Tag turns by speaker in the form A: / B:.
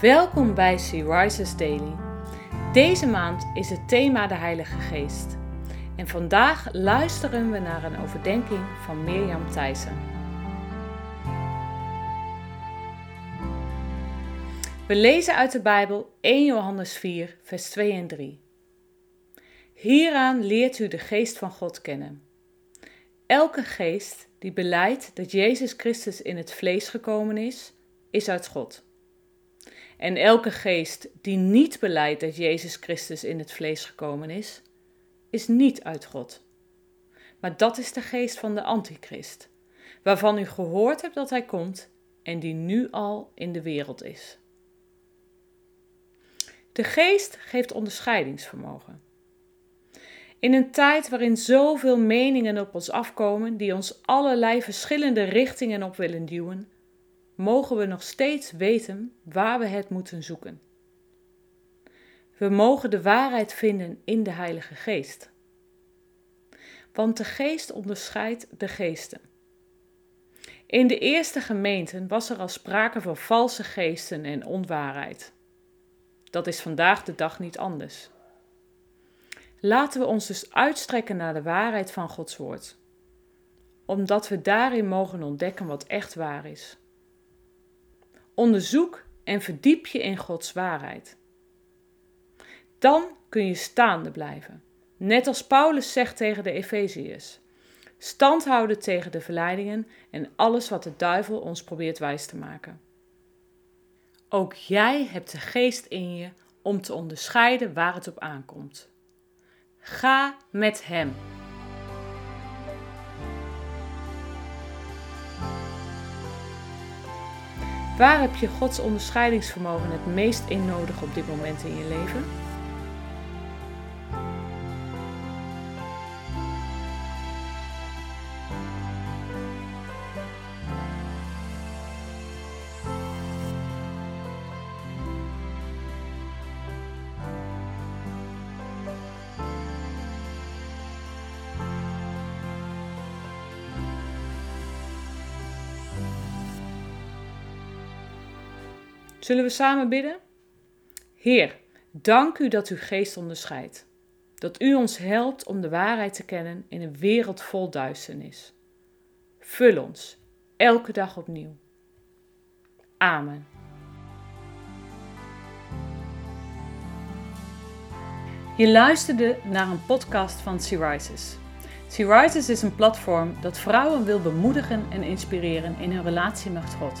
A: Welkom bij Sea Rises Daily. Deze maand is het thema de Heilige Geest. En vandaag luisteren we naar een overdenking van Mirjam Thijssen. We lezen uit de Bijbel 1 Johannes 4, vers 2 en 3. Hieraan leert u de geest van God kennen. Elke geest die beleidt dat Jezus Christus in het vlees gekomen is, is uit God. En elke geest die niet beleidt dat Jezus Christus in het vlees gekomen is, is niet uit God. Maar dat is de geest van de Antichrist, waarvan u gehoord hebt dat hij komt en die nu al in de wereld is. De geest geeft onderscheidingsvermogen. In een tijd waarin zoveel meningen op ons afkomen die ons allerlei verschillende richtingen op willen duwen, mogen we nog steeds weten waar we het moeten zoeken. We mogen de waarheid vinden in de Heilige Geest. Want de Geest onderscheidt de geesten. In de eerste gemeenten was er al sprake van valse geesten en onwaarheid. Dat is vandaag de dag niet anders. Laten we ons dus uitstrekken naar de waarheid van Gods Woord, omdat we daarin mogen ontdekken wat echt waar is. Onderzoek en verdiep je in Gods waarheid. Dan kun je staande blijven, net als Paulus zegt tegen de Efeziërs. Stand houden tegen de verleidingen en alles wat de duivel ons probeert wijs te maken. Ook jij hebt de geest in je om te onderscheiden waar het op aankomt. Ga met Hem. Waar heb je Gods onderscheidingsvermogen het meest in nodig op dit moment in je leven? Zullen we samen bidden? Heer, dank u dat u geest onderscheidt. Dat u ons helpt om de waarheid te kennen in een wereld vol duisternis. Vul ons elke dag opnieuw. Amen. Je luisterde naar een podcast van Sea Rises. Sea Rises is een platform dat vrouwen wil bemoedigen en inspireren in hun relatie met God.